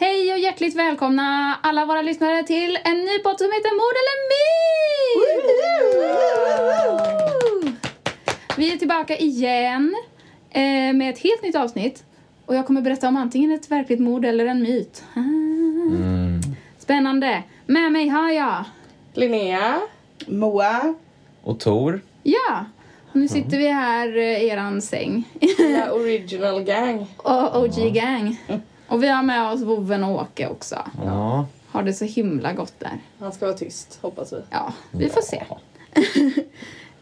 Hej och hjärtligt välkomna alla våra lyssnare till en ny podd som heter Mord eller myt! Vi är tillbaka igen eh, med ett helt nytt avsnitt. Och jag kommer berätta om antingen ett verkligt mord eller en myt. Ah. Spännande! Med mig har jag... Linnea. Moa. Och Tor. Ja! Och nu sitter vi här eh, i eran säng. La original gang. och OG Gang. Och vi har med oss vovven och Åke också. Ja. Har det så himla gott där. Han ska vara tyst, hoppas vi. Ja, vi får se.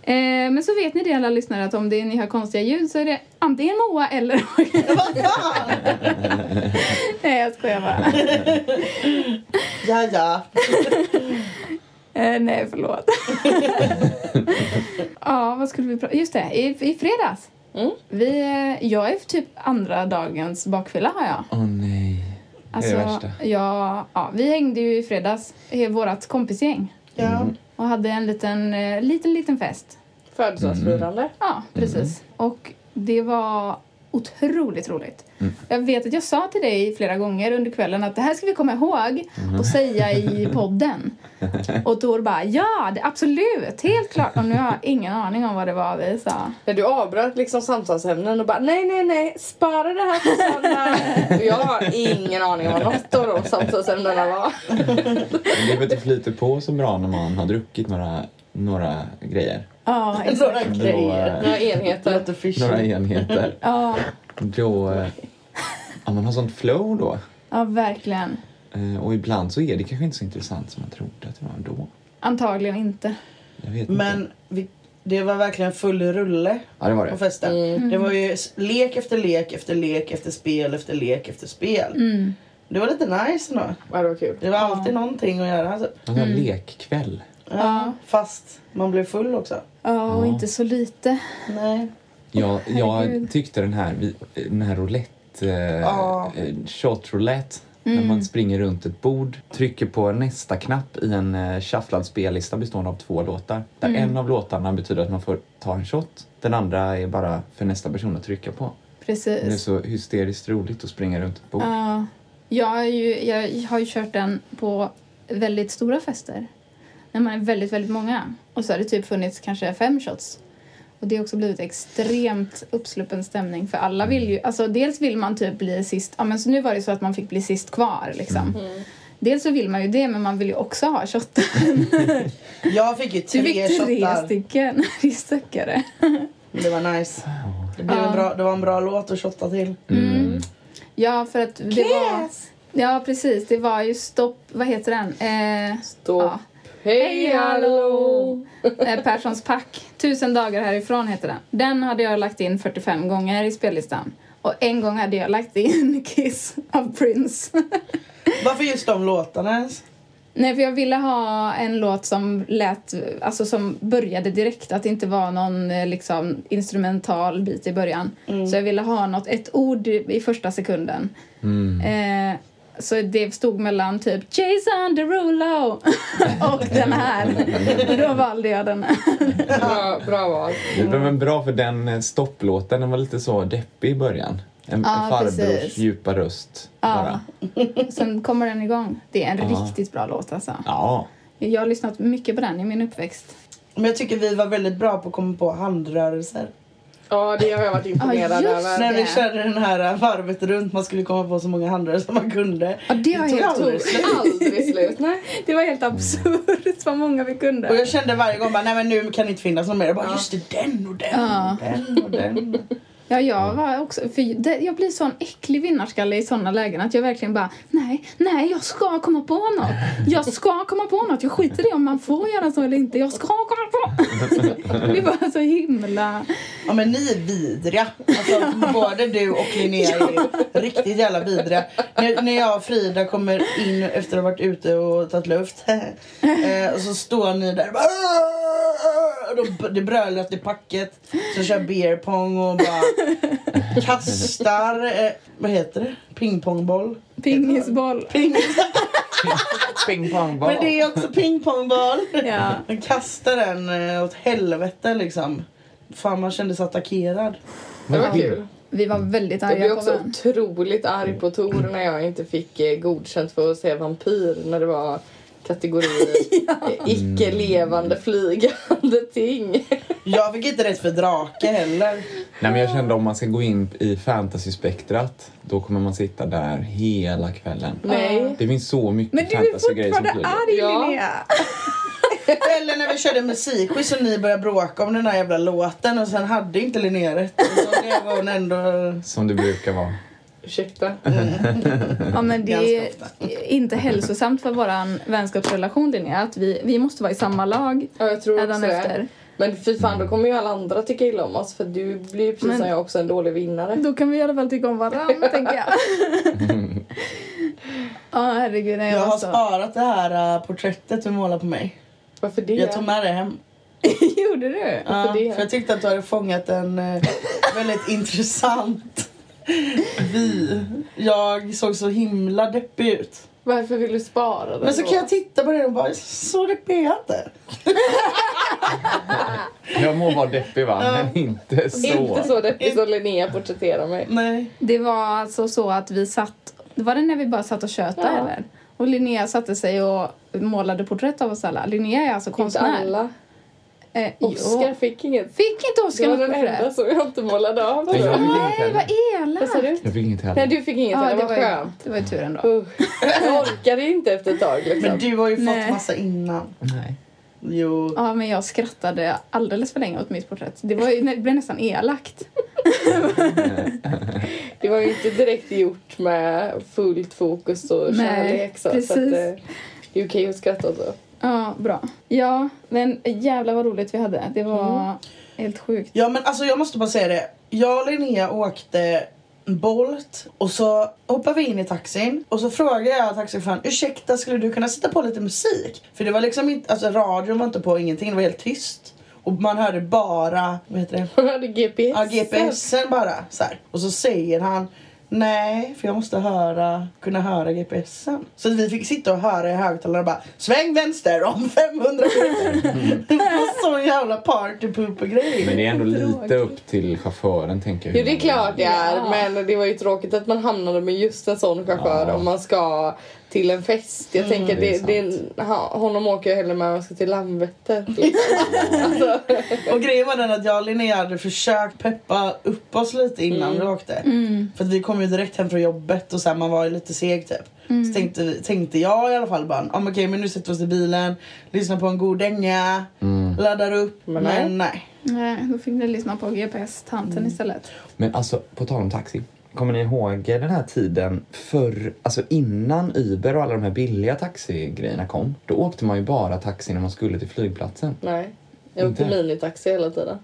Eh, Men så vet ni det alla lyssnare att om det ni hör konstiga ljud så är det antingen Moa eller Vad fan! Nej jag skojar bara. Ja, ja. Eh, nej förlåt. ja vad skulle vi prata Just det, i, i fredags. Mm. Vi, jag är typ andra dagens bakfylla har jag. Åh nej. Alltså, det är det värsta. ja, ja, vi hängde ju i fredags, i vårt kompisgäng. ja. Och hade en liten, eh, liten, liten fest. Födelsedagsfirande. Ja, precis. Och det var otroligt roligt. Mm. Jag vet att jag sa till dig flera gånger under kvällen att det här ska vi komma ihåg och säga i podden. Och Tor bara ja, det, absolut, helt klart. Och nu har jag ingen aning om vad det var vi sa. Du avbröt liksom samtalsämnen och bara nej, nej, nej, spara det här till söndag. Jag har ingen aning om vad något av de samtalsämnena var. Det flyter på så bra när man har druckit några, några grejer. Ja, exakt. Några grejer. Några enheter. några enheter. Ja, Då... eh, Ja, man har sånt flow då. ja, verkligen. Eh, Och ibland så är det kanske inte så intressant som man trodde att det var då. Antagligen inte. Jag vet inte. Men vi, det var verkligen full rulle Ja, det var på det. festen. Mm. Det var ju lek efter lek efter lek efter spel efter lek efter spel. Mm. Det var lite nice ändå. Ja, det var kul. Det var alltid någonting att göra. En sån här lekkväll. Ja, Ja. Fast man blev full också. Ja, och Ja. inte så lite. Nej. Jag, jag tyckte den här, den här roulette, eh, Ja. eh, shot roulette, när man springer runt ett bord, trycker på nästa knapp i en eh, shufflad spellista bestående av två låtar. Där en av låtarna betyder att man får ta en shot, den andra är bara för nästa person att trycka på. Det är Precis. så hysteriskt roligt att springa runt ett bord. Ja, jag, har ju, jag har ju kört den på väldigt stora fester. När man är väldigt, väldigt många. Och så har det typ funnits kanske fem shots. Och det har också blivit extremt uppsluppen stämning för alla vill ju, alltså dels vill man typ bli sist, ja men så nu var det så att man fick bli sist kvar liksom. Dels så vill man ju det men man vill ju också ha shotten. Jag fick ju Du tre fick tre shottar. stycken. Det är stackare. Det var nice. Det, blev en bra, det var en bra låt att shotta till. Mm. Ja för att det var, ja precis det var ju stopp, vad heter den? Eh, Stopp. ja. Hej hallå! Eh, Perssons pack. Tusen dagar härifrån heter den. Den hade jag lagt in 45 gånger i spellistan. Och en gång hade jag lagt in Kiss av Prince. Varför just de låtarna ens? Nej, för jag ville ha en låt som lät, alltså som började direkt. Att det inte var någon eh, liksom instrumental bit i början. Så jag ville ha något, ett ord i första sekunden. Eh, så det stod mellan typ Jason Derulo och den här. Och då valde jag den här. Bra, bra val. Det var bra för den eh, stopplåten, den var lite så deppig i början. En, Ja, en farbrors precis. djupa röst. Ja. Bara. Sen kommer den igång. Det är en Ja. riktigt bra låt alltså. Ja. Jag har lyssnat mycket på den i min uppväxt. Men jag tycker vi var väldigt bra på att komma på handrörelser. Ja, det har jag varit imponerad Ja, över. När vi körde den här varvet runt, man skulle komma på så många handrörelser man kunde. Ja, det var helt aldrig slut. Aldrig slut. Nej. Det var helt absurt vad många vi kunde. Och jag kände varje gång bara, nej men nu kan det inte finnas någon mer. Jag bara, Ja. just det, den och den Ja. och den och den. Ja, jag var också... För det, jag blir sån äcklig vinnarskalle i såna lägen att jag verkligen bara nej, nej, jag ska komma på något. Jag ska komma på något. Jag skiter i om man får göra så eller inte. Jag ska komma på. Det var så himla... Ja men ni är vidriga. Alltså, både du och Linnea är riktigt jävla vidriga. När, när jag och Frida kommer in efter att ha varit ute och tagit luft. eh, och så står ni där och bara! Och Det brölas i packet. Så kör beer pong och bara kastar, eh, vad heter det? Pingpongboll. Pingisboll. Ping, Ping pong ball. men det är också pingpongboll. Ja. Man kastar den eh, åt helvete liksom. Fan man kände sig attackerad. Det var kul. Vi var väldigt Jag blev arga på också varandra. otroligt arg på Tor när jag inte fick eh, godkänt för att se vampyr när det var kategori eh, icke levande flygande ting. Jag fick inte rätt för drake heller. Nej, men jag kände om man ska gå in i fantasyspektrat, då kommer man sitta där hela kvällen. Nej. Det finns så mycket Men du är som fortfarande flyger. arg Ja. Linnea. Eller när vi körde musikquiz och ni började bråka om den här jävla låten och sen hade inte Linnea rätt. Och så blev hon ändå... Som det brukar vara. Ursäkta. Ja, men det är inte hälsosamt för vår vänskapsrelation Linnea att vi, vi måste vara i samma lag Ja, jag tror också det. efter. Men fy fan, då kommer ju alla andra tycka illa om oss för du blir ju precis Men- som jag också en dålig vinnare. Då kan vi i alla fall tycka om varandra, tänker jag. Ja, herregud. Nej, jag, Jag har så... sparat det här uh, porträttet du målade på mig. Varför det? Jag tog med det hem. Gjorde du? Ja, för jag tyckte att du hade fångat en eh, väldigt intressant vy. Jag såg så himla deppig ut. Varför vill du spara den Men så då? kan jag titta på det och bara, så deppig är jag inte. Jag må vara deppig va, men inte så. Inte så deppig som Linnea porträtterar mig. Nej. Det var alltså så att vi satt... Var det när vi bara satt och tjötade Ja. eller? Och Linnea satte sig och målade porträtt av oss alla. Linnea är alltså Inte konstnär. alla. Eh, Oscar jo. fick inget. Fick inte Det Oskar var den enda som jag inte målade av. Nej, jag fick inget Nej, vad heller. Vad elakt! du? Jag fick inget Nej, heller. du fick inget. Det var ju, skönt. det var ju tur ändå. Usch. Jag orkade inte efter ett tag liksom. Men du har ju Nej. fått massa innan. Nej. Jo. Ja, men jag skrattade alldeles för länge åt mitt porträtt. Det, var ju, det blev nästan elakt. Det var ju inte direkt gjort med fullt fokus och Nej, kärlek. Så, precis. så att, eh, det är okej att skratta åt det. Ja, bra. Ja, men jävlar vad roligt vi hade. Det var helt sjukt. Ja men alltså jag måste bara säga det. Jag och Linnea åkte Bolt och så hoppar vi in i taxin och så frågar jag taxichauffören ursäkta skulle du kunna sätta på lite musik? För det var liksom inte, alltså radion var inte på ingenting, det var helt tyst. Och man hörde bara, vad heter det? Hon hade GPS. Ja, GPSen bara så här. Och så säger han Nej, för jag måste höra, kunna höra GPSen. Så vi fick sitta och höra i högtalarna och bara Sväng vänster om 500 meter. det var sån jävla partypooper-grej. Men det är ändå lite upp till chauffören tänker jag. Jo det är klart det är Ja. men det var ju tråkigt att man hamnade med just en sån chaufför Ja. om man ska till en fest. Jag tänker det det, det, honom åker jag hellre med om man ska till Landvetter. Liksom. alltså, Och grejen var den att jag och Linnea hade försökt peppa upp oss lite innan Mm. vi åkte. Mm. För att vi kom ju direkt hem från jobbet och så här, man var ju lite seg typ. Så tänkte, tänkte jag i alla fall bara, ah, okej men nu sätter vi oss i bilen, lyssnar på en god dänga, Mm. laddar upp. Men Men, nej. nej. Nej, då fick ni lyssna på GPS-tanten istället. Men alltså, på tal om taxi. Kommer ni ihåg den här tiden förr, alltså innan Uber och alla de här billiga taxigrejerna kom? Då åkte man ju bara taxi när man skulle till flygplatsen. nej. Jag åkte Inte? minitaxi hela tiden.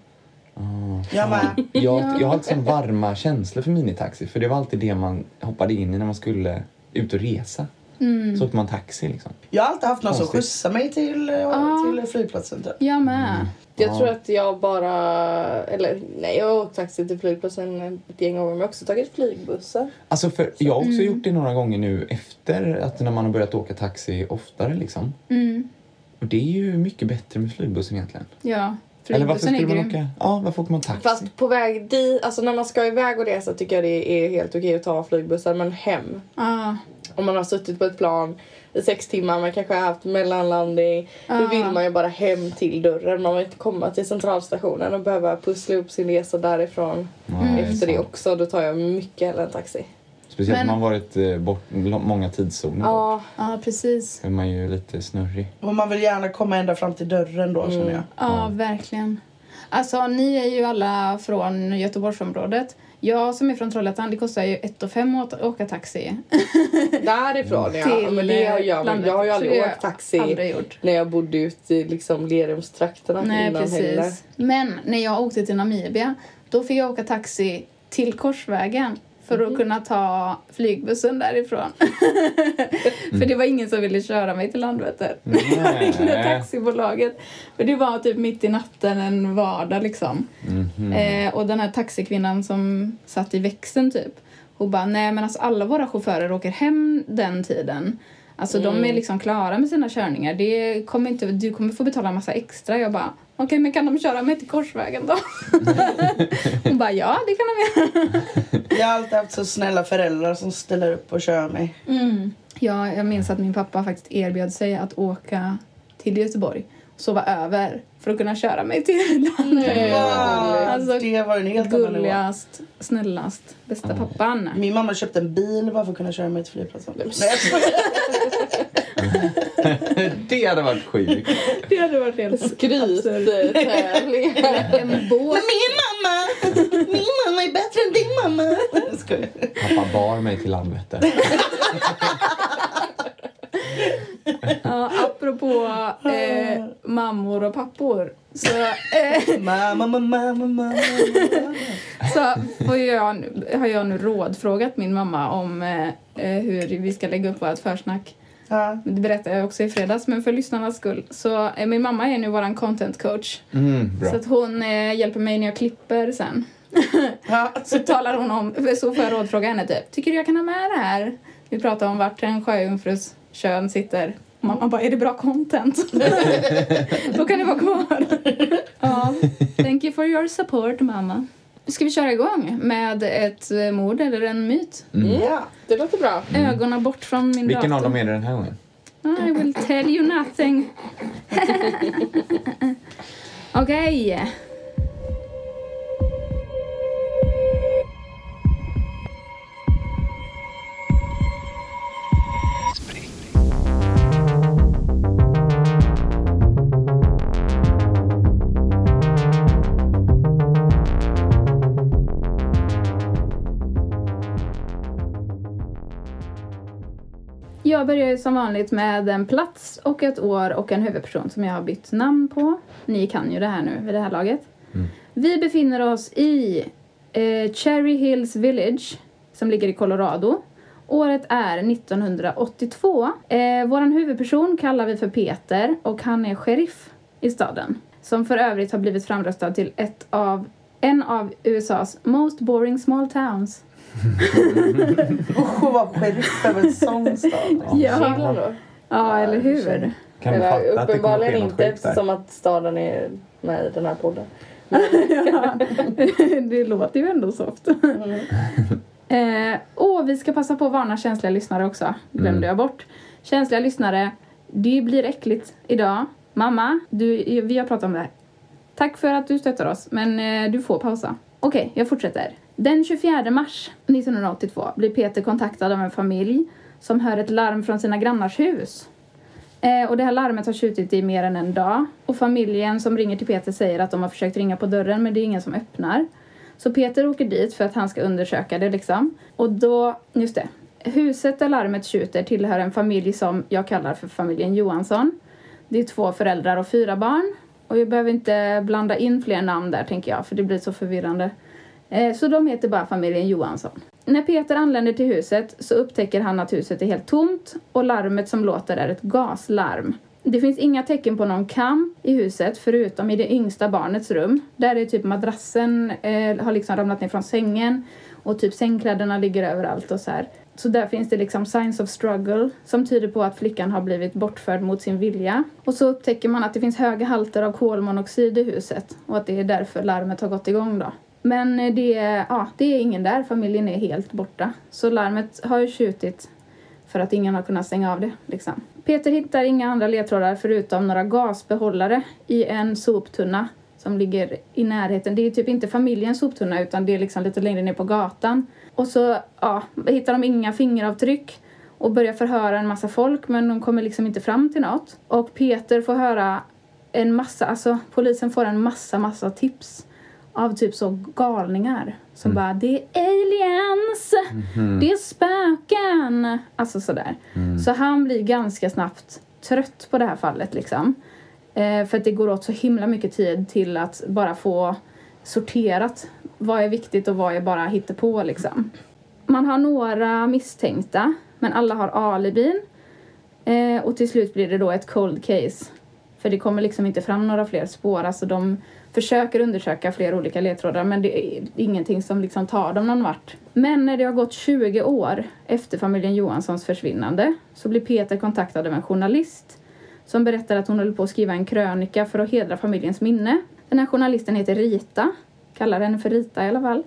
Jag med. Jag, jag har alltid sån varma känslor för minitaxi. För det var alltid det man hoppade in i när man skulle ut och resa. Mm. Så åkte man taxi liksom. Jag har alltid haft någon som skjutsar mig till, eh, Ah. till flygplatsen typ. Jag med. Jag Ja. tror att jag bara, eller nej jag har åkt taxi till flygplatsen ett gäng gånger men jag har också tagit flygbussar. Alltså för jag har också gjort det några gånger nu efter att när man har börjat åka taxi oftare liksom. Mm. Och det är ju mycket bättre med flygbussen egentligen. Ja, Eller varför flygbussen skulle man grym. åka? Ja, varför åker man taxi? Fast på väg dit, alltså när man ska iväg och resa tycker jag det är helt okej att ta flygbussar men hem. Ja, Om man har suttit på ett plan i sex timmar, man kanske har haft mellanlandning. Då Ja. vill man ju bara hem till dörren. Man vill inte komma till centralstationen och behöva pussla upp sin resa därifrån Ja, Mm. efter det också. Då tar jag mycket hellre en taxi. Speciellt om man varit eh, bort många tidszoner. bort. Ja, ja precis. Då är man ju lite snurrig. Och man vill gärna komma ända fram till dörren då känner jag. Ja, verkligen. Alltså, ni är ju alla från Göteborgsområdet. Jag som är från Trollhättan, det kostar ju 1 5 att åka taxi. Därifrån ja. Till, Men det gör jag. Men landet. jag har ju aldrig åkt taxi aldrig när jag bodde ute i liksom Lerumstrakterna Nej, innan precis. heller. Men när jag åkte till Namibia, då fick jag åka taxi till Korsvägen för Mhm. att kunna ta flygbussen därifrån. för det var ingen som ville köra mig till Landvetter. Nej. Med taxibolaget. För det var typ mitt i natten en vardag liksom. Mhm. Eh, och den här taxikvinnan som satt i växeln typ. Hon bara, nej men alltså alla våra chaufförer åker hem den tiden. Alltså de är liksom klara med sina körningar. Det kommer inte, du kommer få betala en massa extra. Jag bara, okej men kan de köra mig till Korsvägen då? Hon bara, ja det kan de göra. Jag har alltid haft så snälla föräldrar som ställer upp och kör mig. Mm. Ja, jag minns att min pappa faktiskt erbjöd sig att åka till Göteborg och sova över för att kunna köra mig till Nej, vad gulligt. Alltså, det var en helt annan nivå. Gulligast, snällast, bästa pappan. Min mamma köpte en bil bara för att kunna köra mig till flygplatsen. Det hade varit sjukt. Det hade varit helt Skryttävling. En båt. Min mamma! Min mamma är bättre än din mamma! Skojar. Pappa bar mig till Landvetter. Ja, apropå eh, mammor och pappor. Så, eh, Mamma, mamma, mamma, mamma. så får jag, nu- har jag nu rådfrågat min mamma om eh, eh, hur vi ska lägga upp vårt försnack. Ja. Det berättade jag också i fredags, men för lyssnarnas skull. Så eh, min mamma är nu våran content coach. Mm. Så att hon eh, hjälper mig när jag klipper sen. Ja. Så talar hon om, så får jag rådfråga henne typ, tycker du jag kan ha med det här? Vi pratar om vart en sjöjungfrus kön sitter. Mamma bara, är det bra content? Då kan det vara kvar. ja, thank you for your support mamma. Ska vi köra igång med ett eh, mord eller en myt? Ja, det låter bra. Ögonen bort från min Vilken dator. av dem är det den här gången? I will tell you nothing. Okej. Jag börjar som vanligt med en plats och ett år och en huvudperson som jag har bytt namn på. Ni kan ju det här nu vid det här laget. Vi befinner oss i eh, Cherry Hills Village som ligger i Colorado. Året är 1982. Eh, våran huvudperson kallar vi för Peter och han är sheriff i staden. Som för övrigt har blivit framröstad till ett av, en av USAs most boring small towns. Usch, att vara sheriff över en sån stad. Chilla då. Ja, eller hur? Kan Eller, fatta att det kommer uppenbarligen ske något inte sjukt där? eftersom att staden är med i den här podden. Ja, det låter ju ändå soft. eh, och vi ska passa på att varna känsliga lyssnare också. Glömde Mm. jag bort. Känsliga lyssnare, det blir äckligt idag. Mamma, du, vi har pratat om det här. Tack för att du stöttar oss, men eh, du får pausa. Okej, jag fortsätter. Den 24 mars 1982 blir Peter kontaktad av en familj som hör ett larm från sina grannars hus. Eh, och det här larmet har tjutit i mer än en dag. Och familjen som ringer till Peter säger att de har försökt ringa på dörren men det är ingen som öppnar. Så Peter åker dit för att han ska undersöka det liksom. Och då, just det. Huset där larmet tjuter tillhör en familj som jag kallar för familjen Johansson. Det är två föräldrar och fyra barn. Och jag behöver inte blanda in fler namn där tänker jag för det blir så förvirrande. Eh, så de heter bara familjen Johansson. När Peter anländer till huset så upptäcker han att huset är helt tomt och larmet som låter är ett gaslarm. Det finns inga tecken på någon kam i huset förutom i det yngsta barnets rum. Där är typ madrassen eh, har liksom ramlat ner från sängen och typ sängkläderna ligger överallt och så här. Så där finns det liksom signs of struggle som tyder på att flickan har blivit bortförd mot sin vilja. Och så upptäcker man att det finns höga halter av kolmonoxid i huset och att det är därför larmet har gått igång då. Men eh, det, är- ja, det är ingen där, familjen är helt borta. Så larmet har ju tjutit för att ingen har kunnat stänga av det. Liksom. Peter hittar inga andra ledtrådar förutom några gasbehållare i en soptunna som ligger i närheten. Det är typ inte familjens soptunna utan det är liksom lite längre ner på gatan. Och så ja, hittar de inga fingeravtryck och börjar förhöra en massa folk men de kommer liksom inte fram till något. Och Peter får höra en massa, alltså polisen får en massa, massa tips av typ så galningar som bara det är aliens, det är spöken, alltså sådär. Så han blir ganska snabbt trött på det här fallet liksom. Eh, för att det går åt så himla mycket tid till att bara få sorterat vad är viktigt och vad är bara hittepå liksom. Man har några misstänkta, men alla har alibin. Eh, och till slut blir det då ett cold case. För det kommer liksom inte fram några fler spår. Alltså de försöker undersöka flera olika ledtrådar men det är ingenting som liksom tar dem någon vart. Men när det har gått 20 år efter familjen Johanssons försvinnande så blir Peter kontaktad av en journalist som berättar att hon håller på att skriva en krönika för att hedra familjens minne. Den här journalisten heter Rita, kallar henne för Rita i alla fall.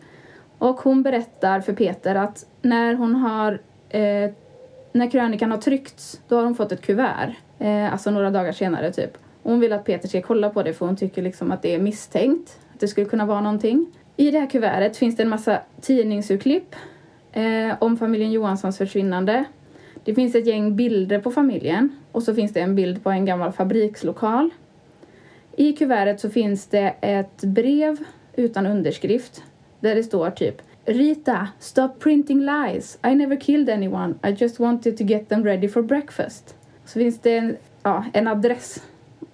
Och hon berättar för Peter att när hon har eh, när krönikan har tryckts, då har hon fått ett kuvert. Eh, alltså några dagar senare typ. Hon vill att Peter ska kolla på det för hon tycker liksom att det är misstänkt. Att det skulle kunna vara någonting. I det här kuvertet finns det en massa tidningsurklipp eh, om familjen Johanssons försvinnande. Det finns ett gäng bilder på familjen och så finns det en bild på en gammal fabrikslokal. I kuvertet så finns det ett brev utan underskrift där det står typ Rita, stop printing lies. I never killed anyone. I just wanted to get them ready for breakfast. Så finns det en, ja, en adress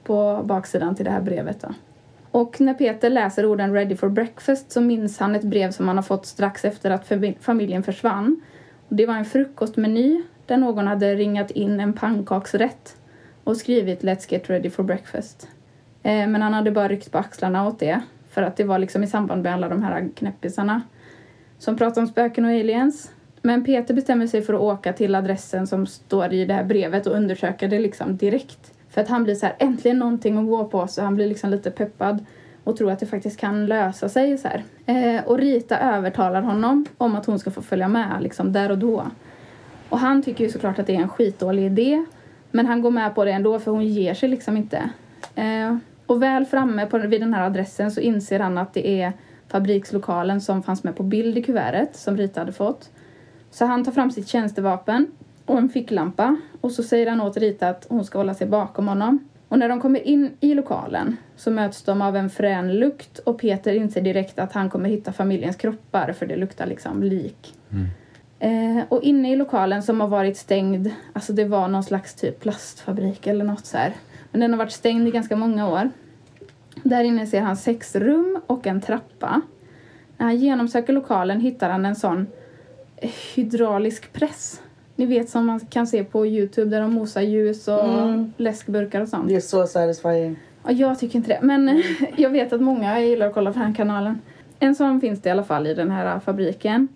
på baksidan till det här brevet. Då. Och när Peter läser orden ready for breakfast så minns han ett brev som han har fått strax efter att familjen försvann. Det var en frukostmeny där någon hade ringat in en pannkaksrätt och skrivit Let's get ready for breakfast. Eh, men han hade bara ryckt på axlarna åt det för att det var liksom i samband med alla de här knäppisarna som pratar om spöken och aliens. Men Peter bestämmer sig för att åka till adressen som står i det här brevet och undersöka det liksom direkt. För att han blir så här, äntligen någonting att gå på så han blir liksom lite peppad och tror att det faktiskt kan lösa sig så här. Eh, och Rita övertalar honom om att hon ska få följa med liksom där och då. Och han tycker ju såklart att det är en skitdålig idé. Men han går med på det ändå för hon ger sig liksom inte. Eh, och väl framme på, vid den här adressen så inser han att det är fabrikslokalen som fanns med på bild i kuvertet som Rita hade fått. Så han tar fram sitt tjänstevapen och en ficklampa och så säger han åt Rita att hon ska hålla sig bakom honom. Och när de kommer in i lokalen så möts de av en frän lukt och Peter inser direkt att han kommer hitta familjens kroppar för det luktar liksom lik. Eh, och inne i lokalen som har varit stängd, alltså det var någon slags typ plastfabrik eller något så här. Men den har varit stängd i ganska många år. Där inne ser han sex rum och en trappa. När han genomsöker lokalen hittar han en sån hydraulisk press. Ni vet som man kan se på Youtube där de mosar ljus och Mm. läskburkar och sånt. Det är så satisfying. Ja, jag tycker inte det. Men jag vet att många gillar att kolla på den här kanalen. En sån finns det i alla fall i den här fabriken.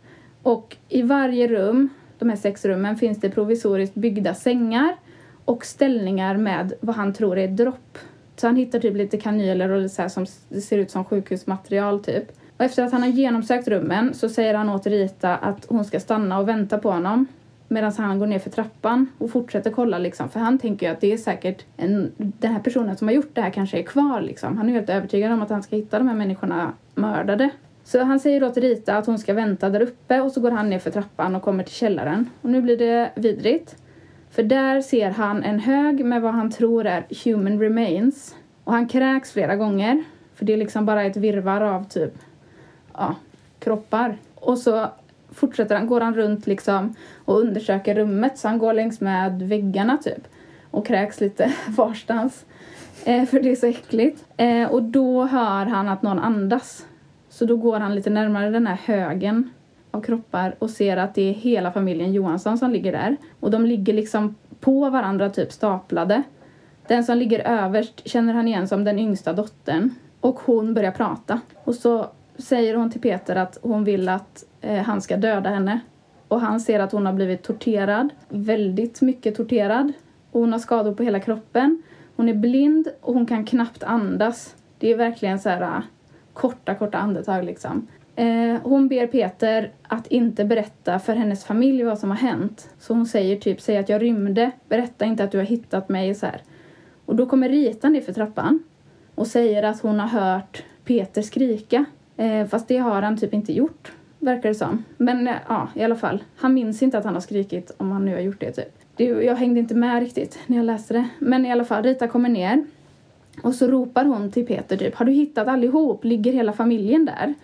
Och i varje rum, de här sex rummen, finns det provisoriskt byggda sängar och ställningar med vad han tror är dropp. Så han hittar typ lite kanyler och så här som ser ut som sjukhusmaterial typ. Och efter att han har genomsökt rummen så säger han åt Rita att hon ska stanna och vänta på honom. Medan han går ner för trappan och fortsätter kolla liksom. För han tänker ju att det är säkert en, den här personen som har gjort det här kanske är kvar liksom. Han är helt övertygad om att han ska hitta de här människorna mördade. Så han säger då till Rita att hon ska vänta där uppe och så går han ner för trappan och kommer till källaren. Och nu blir det vidrigt. För där ser han en hög med vad han tror är human remains. Och han kräks flera gånger. För det är liksom bara ett virvar av typ ja, kroppar. Och så fortsätter han, går han runt liksom och undersöker rummet. Så han går längs med väggarna typ. Och kräks lite varstans. Eh, för det är så äckligt. Eh, och då hör han att någon andas. Så då går han lite närmare den här högen av kroppar och ser att det är hela familjen Johansson som ligger där. Och de ligger liksom på varandra typ staplade. Den som ligger överst känner han igen som den yngsta dottern. Och hon börjar prata. Och så säger hon till Peter att hon vill att eh, han ska döda henne. Och han ser att hon har blivit torterad. Väldigt mycket torterad. Och hon har skador på hela kroppen. Hon är blind och hon kan knappt andas. Det är verkligen så här ah, korta, korta andetag liksom. Eh, hon ber Peter att inte berätta för hennes familj vad som har hänt. Så hon säger typ, säg att jag rymde, berätta inte att du har hittat mig så här. Och då kommer Rita ner för trappan och säger att hon har hört Peter skrika. Eh, fast det har han typ inte gjort, verkar det som. Men eh, ja, i alla fall. Han minns inte att han har skrikit om han nu har gjort det typ. Det, jag hängde inte med riktigt när jag läste det. Men i alla fall, Rita kommer ner. Och så ropar hon till Peter typ, har du hittat allihop? Ligger hela familjen där?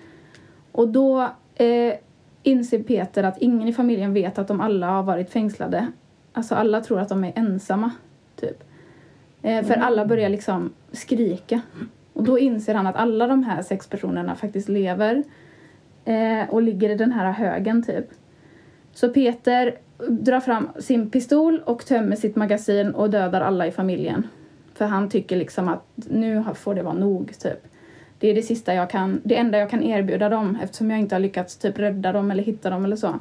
Och då eh, inser Peter att ingen i familjen vet att de alla har varit fängslade. Alltså alla tror att de är ensamma, typ. Eh, för alla börjar liksom skrika. Och då inser han att alla de här sex personerna faktiskt lever eh, och ligger i den här högen, typ. Så Peter drar fram sin pistol och tömmer sitt magasin och dödar alla i familjen. För han tycker liksom att nu får det vara nog, typ. Det är det sista jag kan, det enda jag kan erbjuda dem eftersom jag inte har lyckats typ rädda dem eller hitta dem eller så.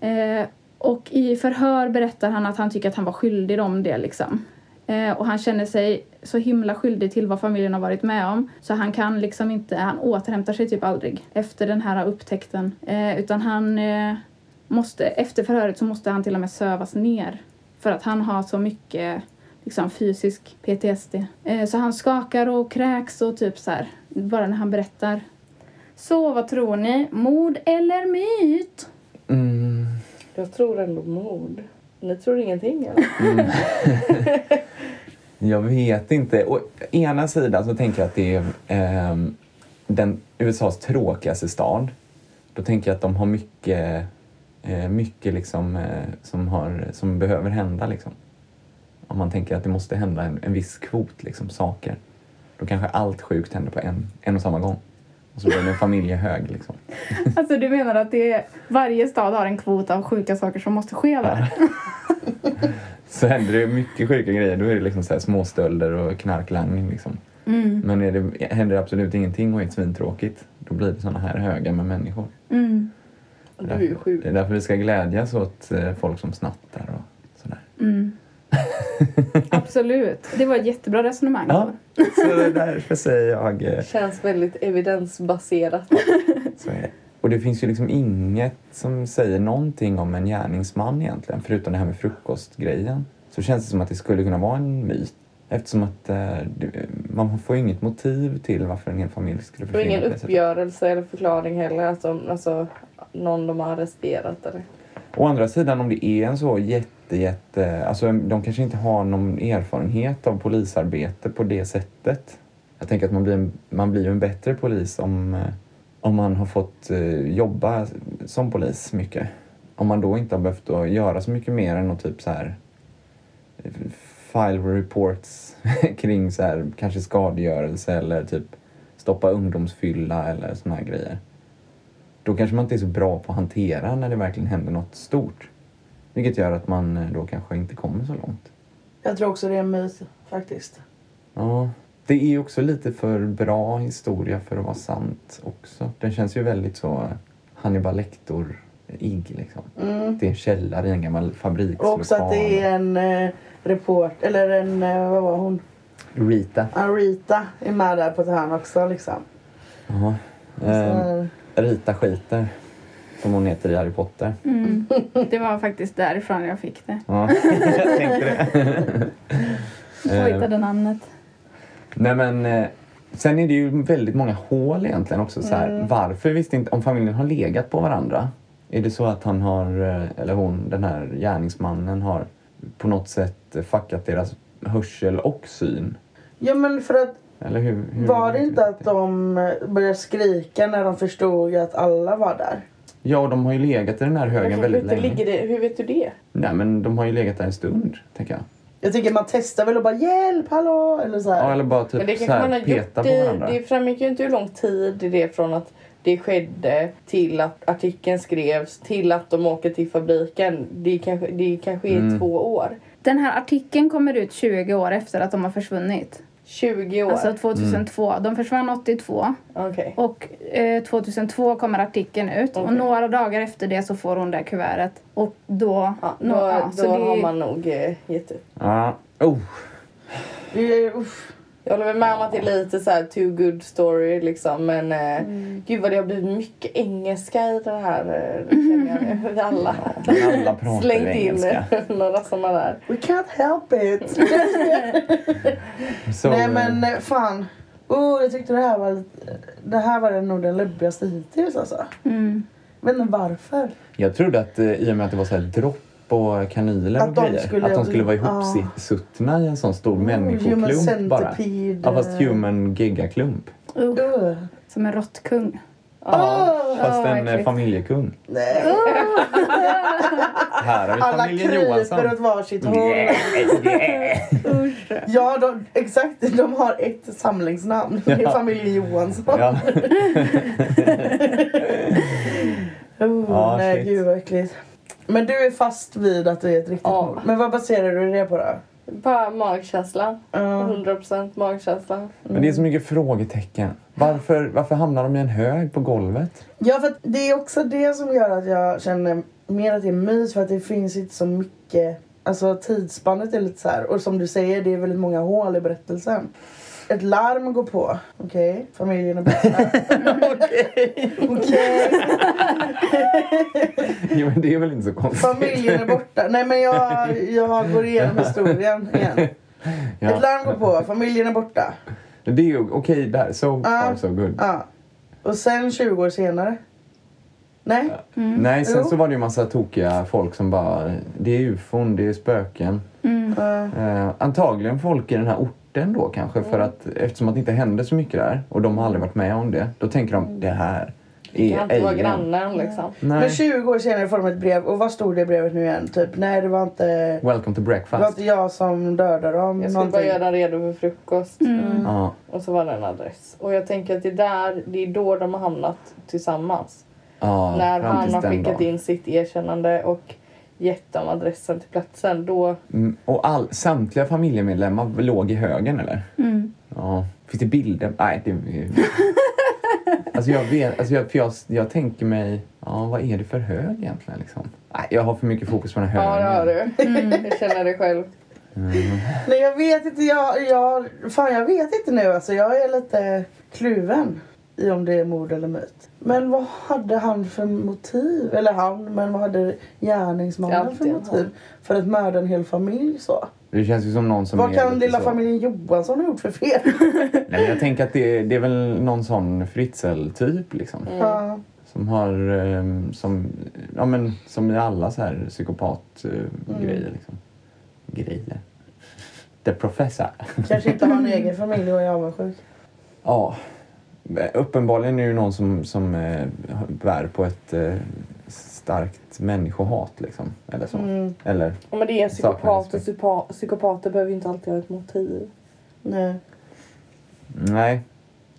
Eh, och i förhör berättar han att han tycker att han var skyldig dem det liksom. Eh, och han känner sig så himla skyldig till vad familjen har varit med om. Så han kan liksom inte, han återhämtar sig typ aldrig efter den här upptäckten. Eh, utan han eh, måste, efter förhöret så måste han till och med sövas ner. För att han har så mycket liksom, fysisk PTSD. Eh, så han skakar och kräks och typ så här, bara när han berättar. Så vad tror ni? Mord eller myt? Mm. Jag tror ändå mord. Ni tror ingenting eller? Mm. Jag vet inte. Å ena sidan så tänker jag att det är eh, den USAs tråkigaste stad. Då tänker jag att de har mycket, eh, mycket liksom, eh, som, har, som behöver hända. Liksom. Om man tänker att det måste hända en, en viss kvot liksom, saker. Då kanske allt sjukt händer på en, en och samma gång. Och så blir det en familjehög. Liksom. Alltså du menar att det är, varje stad har en kvot av sjuka saker som måste ske där? Så händer det mycket sjuka grejer. Då är det liksom så här småstölder och knarklangning. Liksom. Mm. Men är det, händer det absolut ingenting och är svintråkigt, då blir det såna här högar med människor. Mm. Du är sjuk. Det är därför vi ska glädjas åt eh, folk som snattar och sådär. Mm. Absolut. Det var ett jättebra resonemang. Ja, så därför säger jag eh, Känns väldigt evidensbaserat. så är det. Och det finns ju liksom inget som säger någonting om en gärningsman egentligen, förutom det här med frukostgrejen. Så känns det som att det skulle kunna vara en myt. Eftersom att eh, man får inget motiv till varför en hel familj skulle Och försvinna ingen det sättet. uppgörelse eller förklaring heller. Alltså, alltså någon de har arresterat eller? Å andra sidan om det är en så jätte, jätte... Alltså de kanske inte har någon erfarenhet av polisarbete på det sättet. Jag tänker att man blir en, man blir ju en bättre polis om, eh, om man har fått eh, jobba som polis mycket. Om man då inte har behövt att göra så mycket mer än att typ så här file reports kring så här, kanske skadegörelse eller typ stoppa ungdomsfylla eller såna här grejer. Då kanske man inte är så bra på att hantera när det verkligen händer något stort. Vilket gör att man eh, då kanske inte kommer så långt. Jag tror också det är en myt faktiskt. Ja, det är också lite för bra historia för att vara sant också. Den känns ju väldigt så eh, Hannibal Lecter-ig liksom. Mm. Det är en källare i en gammal Och fabrikslokal. också att det är en eh, report, eller en, eh, vad var hon? Rita. Arita är med där på ett hörn också liksom. Ja. Eh, Rita skiter. Som hon heter i Harry Potter. Mm. Det var faktiskt därifrån jag fick det. Ja, jag tänkte det. Jag Eh, hittade namnet. Nej men eh, sen är det ju väldigt många hål egentligen också. Så här, Varför visste inte, om familjen har legat på varandra. Är det så att han har, eh, eller hon, den här gärningsmannen har på något sätt fuckat deras hörsel och syn? ja men för att Eller hur? hur var det inte att de började skrika när de förstod att alla var där? Ja, och de har ju legat i den här högen väldigt länge. ligger det, hur vet du det? Nej men de har ju legat där en stund, tänker jag. Jag tycker man testar väl och bara hjälp, hallå eller så här. Ja, eller bara Men typ det så här, peta på varandra. Det framgick ju inte hur lång tid det är från att det skedde till att artikeln skrevs till att de åker till fabriken. Det kanske, det kanske är Mm. två år. Den här artikeln kommer ut 20 år efter att de har försvunnit. 20 år. Alltså 2002. De försvann 82 Okej. och eh, 2002 kommer artikeln ut och Okej. några dagar efter det så får hon det här kuvertet. Och då... Ja, då nå- ja, då så det- har man nog eh, gett upp. Ja. Oh. Är- uff. Jag håller väl med om att det är lite så här too good story liksom men eh, Mm. gud vad det har blivit mycket engelska i det här eh, känner jag. Alla Men alla slängt in några sådana där. We can't help it. Så, Nej men eh, fan. Oh, jag tyckte det här var Det här var nog den läbbigaste hittills alltså. Mm. Inte varför. Jag trodde att i och med att det var så här dropp och kanyler Att och de grejer. skulle- att de skulle vara Ja. ihopsuttna i en sån stor human människoklump bara. Ja, fast human gigaklump. Uh, Uh. som en råttkung. Ja. Fast Ja, en eh, familjekung. Nej. Här har vi Alla familjen kryper Johansson. åt varsitt håll. Yeah, yeah. Ja, de, exakt. De har ett samlingsnamn. Det är Ja. familjen Johansson. Ja. Oh, Ja, nej, shit. gud vad äckligt. Men du är fast vid att det är ett riktigt Ja. mord. Men vad baserar du det på då? Bara magkänslan. Ja. 100% magkänsla. Men det är så mycket frågetecken. Varför, varför hamnar de i en hög på golvet? Ja, för att det är också det som gör att jag känner mer att det är mys. För att det finns inte så mycket... Alltså tidsspannet är lite så här. Och som du säger, det är väldigt många hål i berättelsen. Ett larm går på. Okej, familjen är borta. Okej. Jo, men det är väl inte så konstigt? Familjen är borta. Nej men jag, jag går igenom historien igen. Ett Ja. larm går på, familjen är borta. Det är ju okej där. So far so good. Ja. Och sen 20 år senare. Nej? Nej, sen Jo. så var det ju massa tokiga folk som bara... Det är ufon, det är spöken. Ja. Eh, antagligen folk i den här orten då kanske. För att eftersom att det inte hände så mycket där och de har aldrig varit med om det. Då tänker de det här Det är kan inte vara grannen liksom. Men Nej. 20 20 år senare får de ett brev. Och vad stod det i brevet nu igen? Typ, nej det var inte, Welcome to det var breakfast. inte jag som dödade dem. Jag skulle någonting. bara göra den redo för frukost. Ja. Och så var det en adress. Och jag tänker att det är där, det är då de har hamnat tillsammans. Ja, När han har den skickat in sitt erkännande och gett dem adressen till platsen. Då, Mm, Och all, samtliga familjemedlemmar låg i högen eller? Mm. Ja. Finns det bilder? Nej, det... Alltså jag vet, alltså jag, för jag, jag tänker mig, ja vad är det för hög egentligen liksom? Nej, jag har för mycket fokus på den här ja det har högen. du. Jag känner det själv. Nej jag vet inte, jag, jag, fan jag vet inte nu alltså. Jag är lite kluven i om det är mord eller myt. Men vad hade han för motiv? Eller han, men vad hade gärningsmannen för motiv? För att mörda en hel familj så? Det känns ju som någon som vad kan lilla så. familjen Johansson ha gjort för fel? Nej, men jag tänker att det, det är väl någon sån Fritzl-typ liksom. Ja. Som har, ehm, som, ja men som i alla så här psykopat-grejer liksom. Grejer. The Professor. Kanske inte har en egen familj och är avundsjuk. Ja. Uppenbarligen är det ju någon som, som eh, bär på ett eh, starkt människohat liksom. Eller så. Mm. Eller, Ja, men det är psykopater. respekt. Psypa- Psykopater behöver ju inte alltid ha ett motiv. Nej. nej.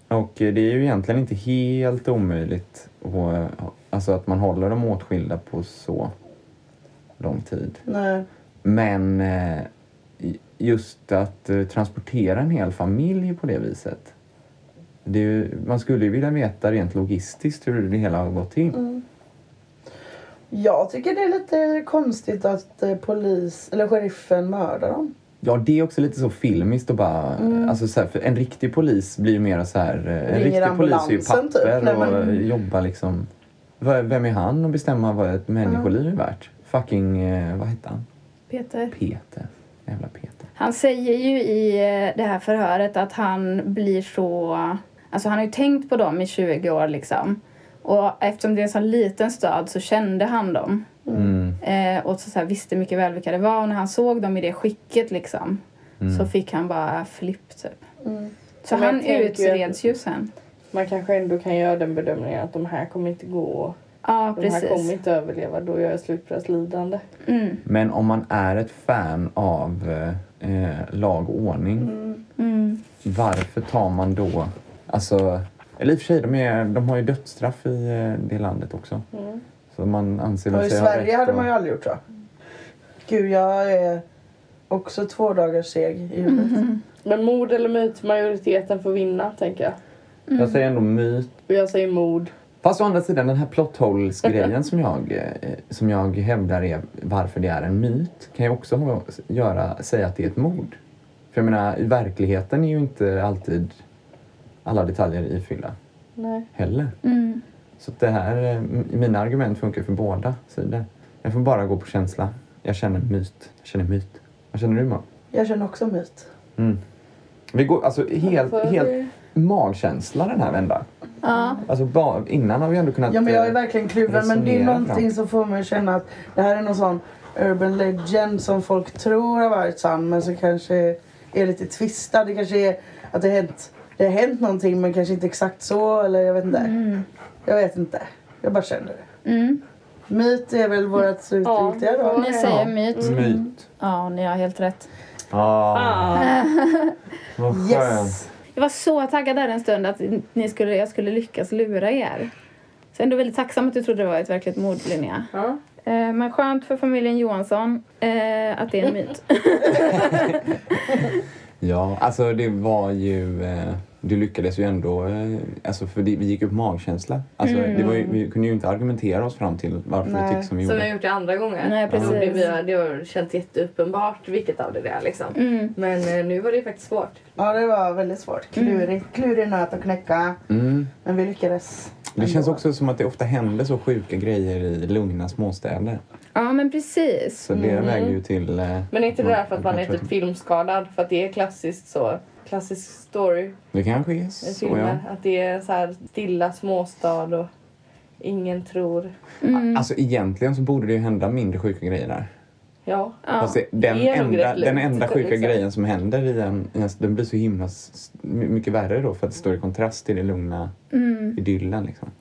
Och det är ju egentligen inte helt omöjligt och, alltså att man håller dem åtskilda på så lång tid. Nej. Men eh, just att eh, transportera en hel familj på det viset. Det är ju, man skulle ju vilja veta rent logistiskt hur det hela har gått till. Mm. Jag tycker det är lite konstigt att eh, polis, eller sheriffen mördar dem. Ja, det är också lite så filmiskt och bara... Alltså så här, för en riktig polis blir ju mer så här... eh, En riktig polis är ju typ. papper Nej, och men- jobbar liksom... Vem är han att bestämma vad ett människoliv är värt? Fucking... eh, Vad heter han? Peter. Peter. Jävla Peter. Han säger ju i det här förhöret att han blir så... Alltså han har ju tänkt på dem i 20 år liksom. Och eftersom det är en sån liten stad så kände han dem. Mm. Eh, och så, så här, visste mycket väl vilka det var. Och när han såg dem i det skicket liksom. Mm. Så fick han bara flipp typ. Mm. Så Men han utreds ju sen. Man kanske ändå kan göra den bedömningen att de här kommer inte gå. Ja, De här kommer precis. inte överleva. Då gör jag slut på deras lidande. Mm. Men om man är ett fan av eh, lag och ordning, Mm. varför tar man då... Alltså, eller i och för sig, de, är, de har ju dödsstraff i eh, det landet också. Mm. Så man anser Och i sig Sverige hade att- man ju aldrig gjort så. Gud, jag är också två dagars seg i huvudet. Mm. Men mord eller myt, majoriteten får vinna tänker jag. Jag säger ändå myt. Och jag säger mord. Fast å andra sidan, den här plot holes-grejen som, jag, eh, som jag hävdar är varför det är en myt kan ju också göra, säga att det är ett mord. För jag menar, i verkligheten är ju inte alltid alla detaljer ifyllda Nej. heller. Mm. Så det här, eh, mina argument funkar för båda sidor. Jag får bara gå på känsla. Jag känner myt. Jag känner myt. Vad känner du, Mal? Jag känner också myt. Mm. Vi går, alltså helt, För- helt magkänsla den här vändan. Ja. Alltså bara, innan har vi ändå kunnat... Ja men jag är eh, verkligen kluven men det är någonting fram. som får mig att känna att det här är någon sån urban legend som folk tror har varit sann men som kanske är lite tvistad. Det kanske är att det har hänt, det har hänt någonting men kanske inte exakt så eller jag vet inte. Jag vet inte. Jag bara känner det. Mm. Myt är väl vårt slutgiltiga då. Ni säger myt. Myt. Ja, ni har helt rätt. Ah, Ah. vad skönt. Yes! Jag var så taggad där en stund att ni skulle, jag skulle lyckas lura er. Så ändå väldigt tacksam att du trodde det var ett verkligt mord, Linnea. Ja. Eh, men skönt för familjen Johansson eh, att det är en myt. Ja, alltså det var ju... Eh, du lyckades ju ändå... Eh, alltså för det, vi gick upp magkänsla. Alltså, det var ju, vi kunde ju inte argumentera oss fram till varför Nej. vi tyckte som vi Som vi har gjorde. gjort det andra gånger. Nej, precis. Då blev vi, det har känts jätteuppenbart vilket av det det är liksom. Mm. Men eh, nu var det faktiskt svårt. Ja det var väldigt svårt. Klurigt. Klurig nöt att knäcka. Mm. Men vi lyckades. Det känns också som att det ofta händer så sjuka grejer i lugna småstäder. Ja, men precis. Så det väger ju till... Eh, Men är inte det därför att man är tror typ filmskadad? För att det är klassiskt så. Klassisk story Det kanske är så, ja. Att det är så här stilla småstad och ingen tror. Mm. Alltså egentligen så borde det ju hända mindre sjuka grejer där. Ja. Ja. Fast det, den, Det enda, den enda sjuka liksom. grejen som händer i en, i en... Den blir så himla mycket värre då för att det står i kontrast till det lugna Mm. idyllen liksom.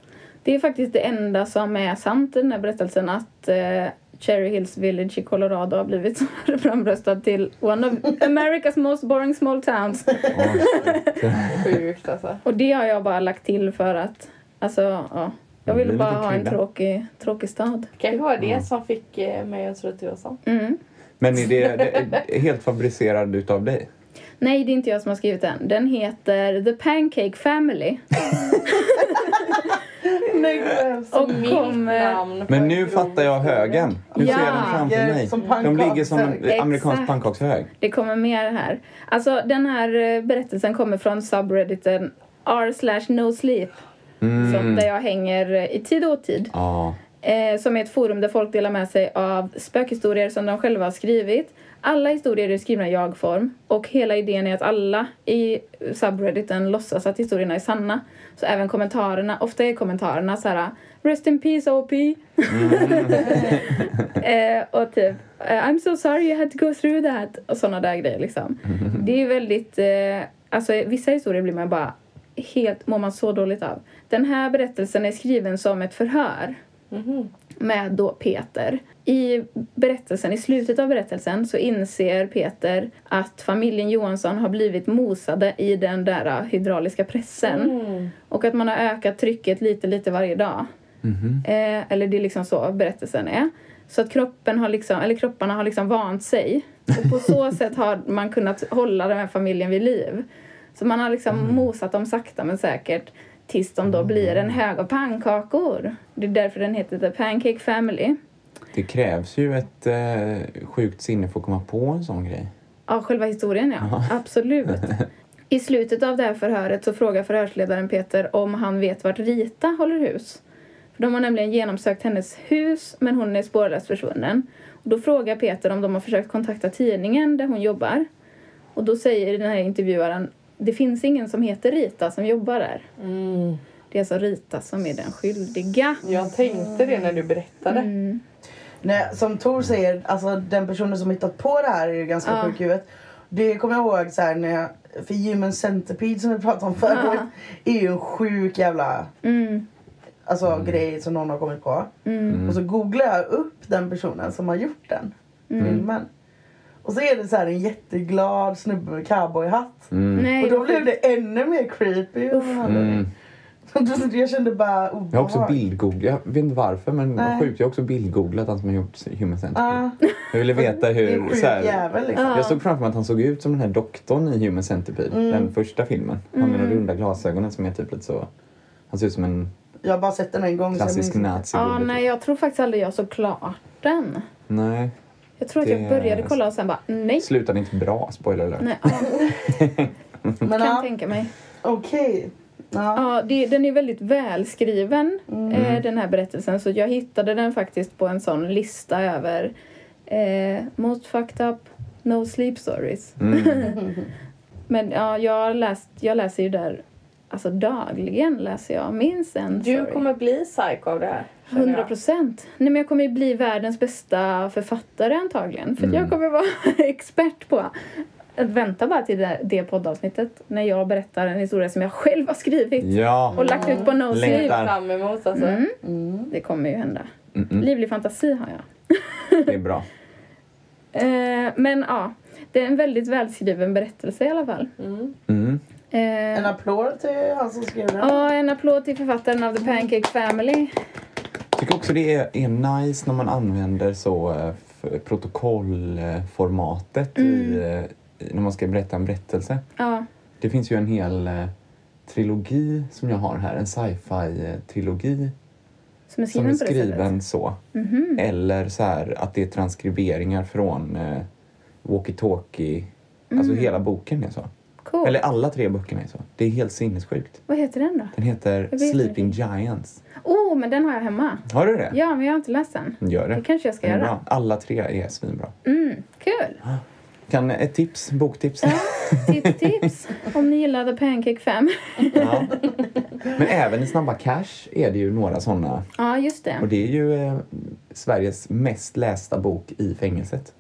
Det är faktiskt det enda som är sant i den här berättelsen att eh, Cherry Hills Village i Colorado har blivit framröstad till one of America's most boring small towns. Sjukt alltså. Och det har jag bara lagt till för att, alltså, ja. Jag ville bara ha en tråkig, tråkig stad. Kanske var det som fick eh, mig att tro att det var sant. Mm. Men är det, det är helt fabricerad utav dig? Nej, det är inte jag som har skrivit den. Den heter The Pancake Family. Och kommer... Men en nu fattar jag högen. Nu Ja. ser jag den framför mig. De ligger som en amerikansk pannkakshög. Det kommer mer här. Alltså den här eh, berättelsen kommer från subredditen r slash no sleep. Som där jag hänger eh, i tid och otid. Ja. Eh, som är ett forum där folk delar med sig av spökhistorier som de själva har skrivit. Alla historier är skrivna i jag-form och hela idén är att alla i subredditen låtsas att historierna är sanna. Så även kommentarerna, ofta är kommentarerna så här Rest in peace OP. eh, och typ eh, I'm so sorry you had to go through that. Och sådana där grejer liksom. Det är väldigt, eh, alltså vissa historier blir man bara helt, mår man så dåligt av. Den här berättelsen är skriven som ett förhör med då Peter. I berättelsen, i slutet av berättelsen så inser Peter att familjen Johansson har blivit mosade i den där hydrauliska pressen. Och att man har ökat trycket lite, lite varje dag. Eh, eller det är liksom så berättelsen är. Så att kroppen har liksom, eller kropparna har liksom vant sig. Och på så sätt har man kunnat hålla den här familjen vid liv. Så man har liksom mosat dem sakta men säkert tills de då blir en hög av pannkakor. Det är därför den heter The Pancake Family. Det krävs ju ett eh, sjukt sinne för att komma på en sån grej. Ja, själva historien ja. Absolut. I slutet av det här förhöret så frågar förhörsledaren Peter om han vet vart Rita håller hus. För de har nämligen genomsökt hennes hus men hon är spårlöst försvunnen. Och då frågar Peter om de har försökt kontakta tidningen där hon jobbar. Och då säger den här intervjuaren det finns ingen som heter Rita som jobbar där. Det är alltså Rita som är den skyldiga. Jag tänkte det när du berättade. Mm. Nej, som Tor säger, alltså den personen som hittat på det här är ju ganska Ja. sjuk huvudet. Det kommer jag ihåg så här när jag, för Human Centipede som vi pratade om förut är ju en sjuk jävla Mm. alltså, grej som någon har kommit på. Mm. Och så googlar jag upp den personen som har gjort den filmen. Och så är det så här en jätteglad snubbe med cowboyhatt. Nej, Och då blev det ännu mer creepy. anledning. jag kände bara obehag. Jag har också bildgooglat, jag vet inte varför men Nej. sjukt, jag har också bildgooglat han som har gjort Human Centipede. Ja, Jag ville veta det är en hur... Så här, jävel liksom. jag såg framför mig att han såg ut som den här doktorn i Human Centipede, den första filmen. Han med de runda glasögonen som är typ lite så... Han ser ut som en Jag har bara sett den en gång. klassisk nazi Ja, nej, jag tror faktiskt aldrig jag såg klart den. Nej, Jag tror att Det- jag började kolla och sen bara nej. slutade inte bra, spoiler alert. nej ja, Men kan ja, tänka mig. okej. Ja. Ja, det, den är väldigt välskriven, eh, den här berättelsen. Så jag hittade den faktiskt på en sån lista över eh, Most fucked up no sleep stories. Men ja, jag, läst, jag läser ju där, alltså dagligen läser jag minst en Du story. kommer bli psycho av det här. Känner jag. 100 procent. Nej, men jag kommer ju bli världens bästa författare antagligen. För att jag kommer vara expert på att vänta bara till det, det poddavsnittet när jag berättar en historia som jag själv har skrivit Ja, och lagt ut på Nosy. Längtar. fram emot alltså. Mm. Det kommer ju hända. Livlig fantasi har jag. det är bra. Eh, men ja, det är en väldigt välskriven berättelse i alla fall. Mm. Mm. Eh, En applåd till han som skrev den. Ja, en applåd till författaren av The Pancake Family. Tycker också det är, är nice när man använder så eh, protokollformatet i, eh, i- när man ska berätta en berättelse. Ja, Det finns ju en hel eh, trilogi som jag har här, en sci-fi-trilogi som är som är skriven skriven så. Mhm. Eller så här att det är transkriberingar från eh, walkie-talkie. Alltså hela boken är så. Cool. Eller alla tre böckerna är så. Det är helt sinnessjukt. Vad heter den då? Den heter Sleeping Giants. Oh, men den har jag hemma. Har du det? Ja, men jag har inte läst den. Gör det. Det kanske jag ska göra. bra. Alla tre är svinbra. Mm, kul. Kan, ett tips, boktips. Tips, tips. Om ni gillar The Pancake Family. Ja. Men även i Snabba Cash är det ju några sådana. Ja, just Och det. det är ju eh, Sveriges mest lästa bok i fängelset.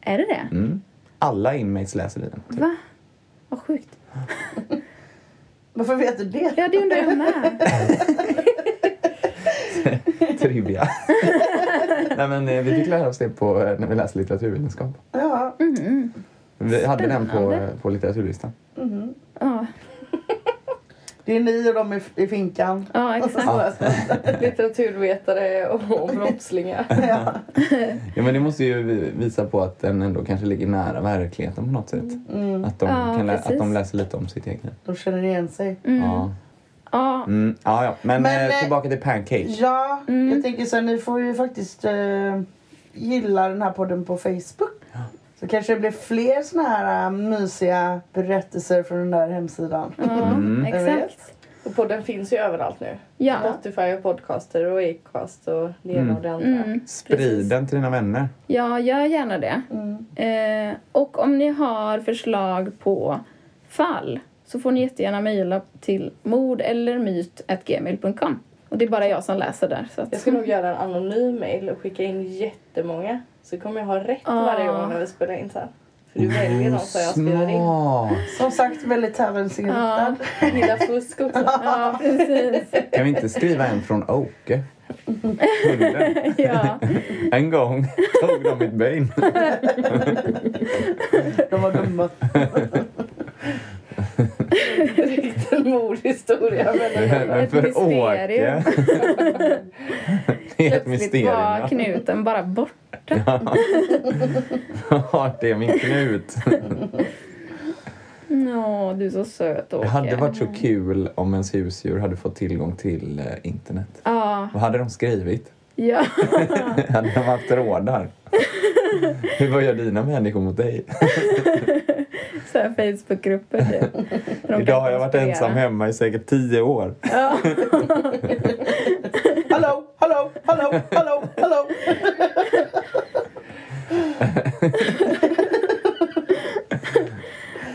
Är det det? Mm. Alla inmates läser i den. Va? Vad sjukt. Varför vet du det? Ja, det undrar jag med. Trivia. Nej, men, eh, vi fick lära oss det på, eh, när vi läste litteraturvetenskap. Ja. Mhm. Vi hade den på, på litteraturlistan. Ja, Det är ni och de i, i finkan. ja, exakt. Litteraturvetare och brottslingar. Ja. Ja, men det måste ju vi- visa på att den ändå kanske ligger nära verkligheten på något sätt. Mm. Att, de Ja, kan lä- precis. att de läser lite om sitt eget. De känner igen sig. Ja. Ja, Mm, ja, ja. Men, Men, eh, eh, tillbaka till Pancake. Ja, Mm. jag tänker så här, ni får ju faktiskt eh, gilla den här podden på Facebook. Så kanske det blir fler såna här uh, mysiga berättelser från den där hemsidan. ja Mm. Exakt. Och podden finns ju överallt nu. Ja. Spotify och podcaster och Acast och det ena Mm. och det andra. Mm. Sprid den till dina vänner. Ja, gör gärna det. Mm. Eh, och om ni har förslag på fall så får ni jättegärna mejla till mord eller myt.gmail.com. Och det är bara jag som läser där. Så att... Jag ska nog göra en anonym mail och skicka in jättemånga. Så kommer jag ha rätt Ah. varje gång när vi spelar in sen. För du väljer någon som jag spelar in. Som sagt, väldigt tävlingsinriktad. Ja. Gillar fusk också. ja, precis. Kan vi inte skriva en från Åke? Ja. En gång tog de mitt ben. De var dumma. Mordhistoria. Men Men Ett för mysterium. Åke. Det är ett Plötsligt mysterium. var ja. knuten bara bort. Ja, det är min knut. Nå, du är så söt Åke. Det hade varit så kul om ens husdjur hade fått tillgång till eh, internet. Ja, Vad hade de skrivit? ja. Hade de haft rådar? Hur vad gör dina människor mot dig? Så här Facebookgrupper typ. Idag har jag varit ensam hemma i säkert tio år. Ja. Hallå, hallå, hallå, hallå, hallå.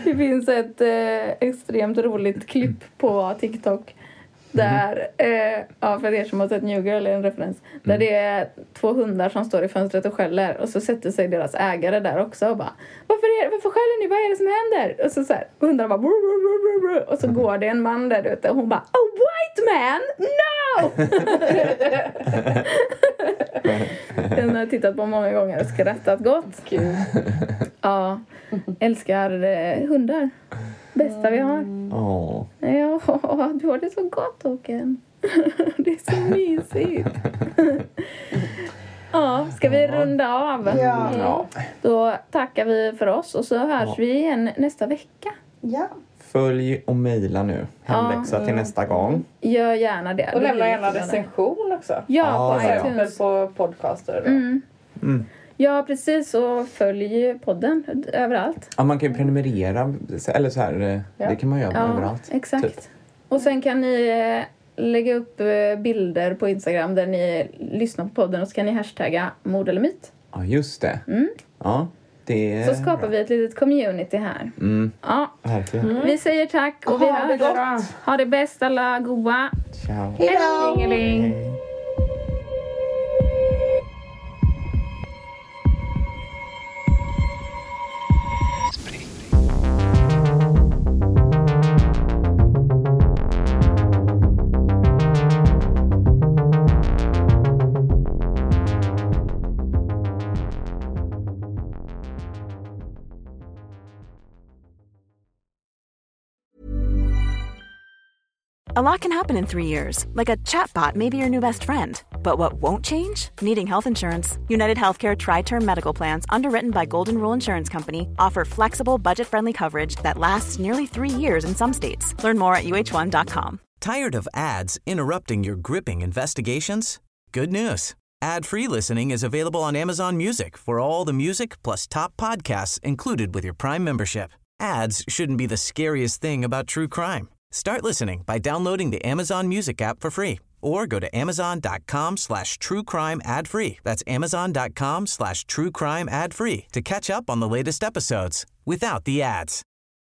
Det finns ett eh, extremt roligt klipp på TikTok. Där, eh, ja för er som har sett New Girl är en referens. Där det är två hundar som står i fönstret och skäller och så sätter sig deras ägare där också och bara Varför, är, varför skäller ni? Vad är det som händer? Och så, så här, hundarna bara brr, brr, brr. Och så går det en man där ute och hon bara A white man? No! Den har jag tittat på många gånger och skrattat gott. Kul. Ja, älskar eh, hundar. Bästa vi har. Åh. Ja, du har det så gott Håkan. Det är så mysigt. Ja, ska vi runda av? Ja. Ja. Då tackar vi för oss och så hörs Ja. vi igen nästa vecka. Ja. Följ och mejla nu. Hemläxa till nästa gång. Gör gärna det. Och lämna gärna recension också. Ja, Ja, på ja, ja. Exempel iTunes. på podcaster. Då. Mm. Mm. Ja, precis. Och följ podden överallt. Ja, man kan ju prenumerera. Eller så här, eh, Ja. det kan man göra Ja, överallt. exakt. Typ. Och sen kan ni eh, lägga upp eh, bilder på Instagram där ni lyssnar på podden och så kan ni hashtagga mord eller myt. Ja, just det. Mm. Ja, det är Så skapar vi ett litet community här. Mm, Ja, verkligen. vi säger tack och vi Ha det hörs. gott. Ha det bäst alla goa. Ciao. Hej då! A lot can happen in three years, like a chatbot may be your new best friend. But what won't change? Needing health insurance. United Healthcare Tri Term Medical Plans, underwritten by Golden Rule Insurance Company, offer flexible, budget friendly coverage that lasts nearly three years in some states. Learn more at uh1.com. Tired of ads interrupting your gripping investigations? Good news. Ad-free listening is available on Amazon Music for all the music plus top podcasts included with your Prime membership. Ads shouldn't be the scariest thing about true crime. Start listening by downloading the Amazon Music app for free or go to amazon.com slash true crime ad free. That's amazon.com slash true crime ad free to catch up on the latest episodes without the ads.